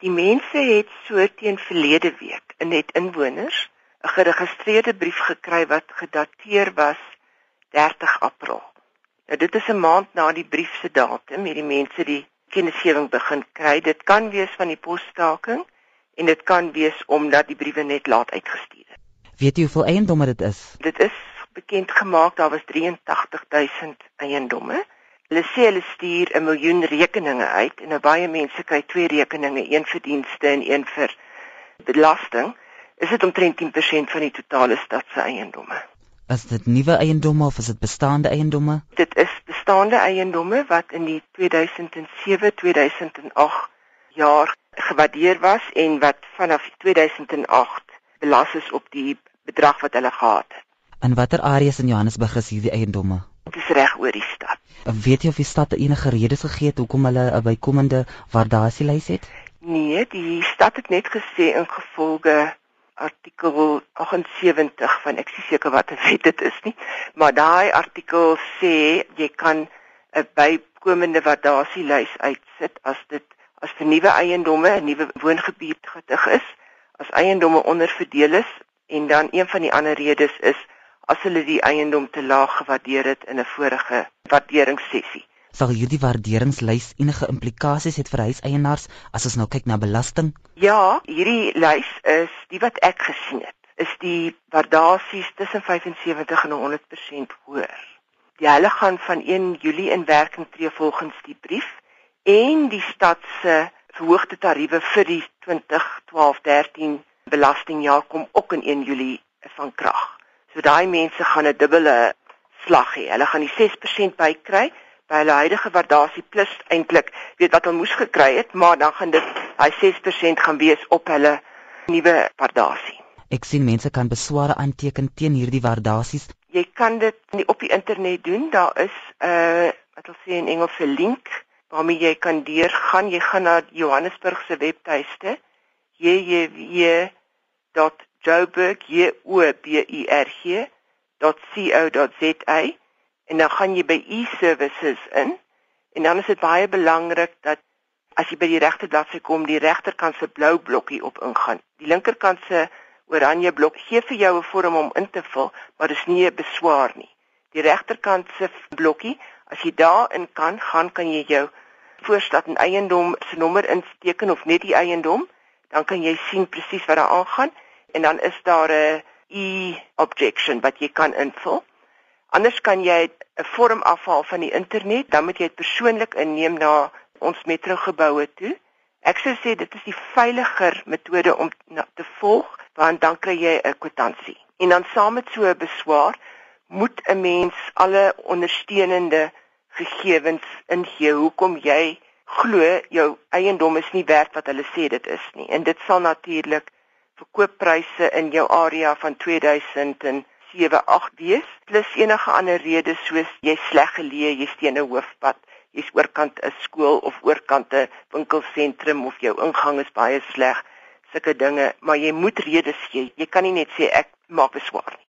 Die mense het so teen verlede week in net inwoners 'n geregistreerde brief gekry wat gedateer was 30 April. Nou dit is 'n maand na die brief se datum hierdie mense die kennisgewing begin kry. Dit kan wees van die posstaking en dit kan wees omdat die briewe net laat uitgestuur is. Weet jy hoeveel eiendomme dit is? Dit is bekend gemaak daar was 83000 eiendomme. Hulle sê hulle stuur 'n miljoen rekeninge uit en baie mense kry twee rekeninge, een vir dienste en een vir belasting. Is dit omtrent 10% van die totale stad se eiendomme? Is dit nuwe eiendomme of is dit bestaande eiendomme? Dit is bestaande eiendomme wat in die 2007-2008 jaar gewaardeer was en wat vanaf 2008 belas is op die bedrag wat hulle gehad het. In watter areas in Johannesburg is hierdie eiendomme? Dit is reg oor die stad. Weet jy of die stad enige redes gegee het hoekom hulle 'n bykomende waardasielys het? Nee, die stad het net gesê ingevolge artikel 78 van ek is seker wat wet dit is nie, maar daai artikel sê jy kan 'n bykomende waardasielys uitsit as dit as vir nuwe eiendomme 'n nuwe woongebied getig is, as eiendomme onderverdeel is en dan een van die ander redes is as hulle die eiendom te laag gewaardeer het in 'n vorige waarderingssessie. Sal hierdie waarderingslys enige implikasies hê vir huiseienaars as ons nou kyk na belasting? Ja, hierdie lys is die wat ek gesien het. Is die waardasies tussen 75 en 100% hoër. Die hulle gaan van 1 Julie in werking tree volgens die brief en die stad se verhoogde tariewe vir die 2012-13 belastingjaar kom ook in 1 Julie van krag. So daai mense gaan 'n dubbele slag hê. Hulle gaan die 6% bykry by hulle huidige waardasie plus eintlik weet wat hulle moes gekry het, maar dan gaan dit daai 6% gaan wees op hulle nuwe waardasie. Ek sien mense kan besware aanteken teen hierdie waardasies. Jy kan dit nie op die internet doen. Daar is 'n uh, wat hulle sê in Engels 'n link waarmee jy kan deurgaan. Jy gaan na Johannesburg se webtuiste jjw joburg j o b u r g .co.za en dan gaan jy by e-services in. En dan is dit baie belangrik dat as jy by die regte bladsy kom die regterkant se blou blokkie op ingaan. Die linkerkant se oranje blok gee vir jou 'n vorm om in te vul maar dis nie 'n beswaar nie. Die regterkant se blokkie as jy daarin kan gaan kan jy jou voorstad en eiendom se nommer insteken of net die eiendom dan kan jy sien presies wat daar aangaan en dan is daar 'n e-objection wat jy kan invul. Anders kan jy 'n vorm afhaal van die internet, dan moet jy dit persoonlik inneem na ons metrogeboue toe. Ek sou sê dit is die veiliger metode om te volg, want dan kry jy 'n kwitansie. En dan saam met so 'n beswaar moet 'n mens alle ondersteunende gegevens ingee hoekom jy glo jou eiendom is nie werd wat hulle sê dit is nie. En dit sal natuurlik verkooppryse in jou area van 2007 8 wees. Plus enige ander redes soos jy sleg geleë jy steen 'n hoofpad jy's oorkant 'n skool of oorkant 'n winkelsentrum of jou ingang is baie sleg sulke dinge. Maar jy moet redes gee. Jy kan nie net sê ek maak beswaar nie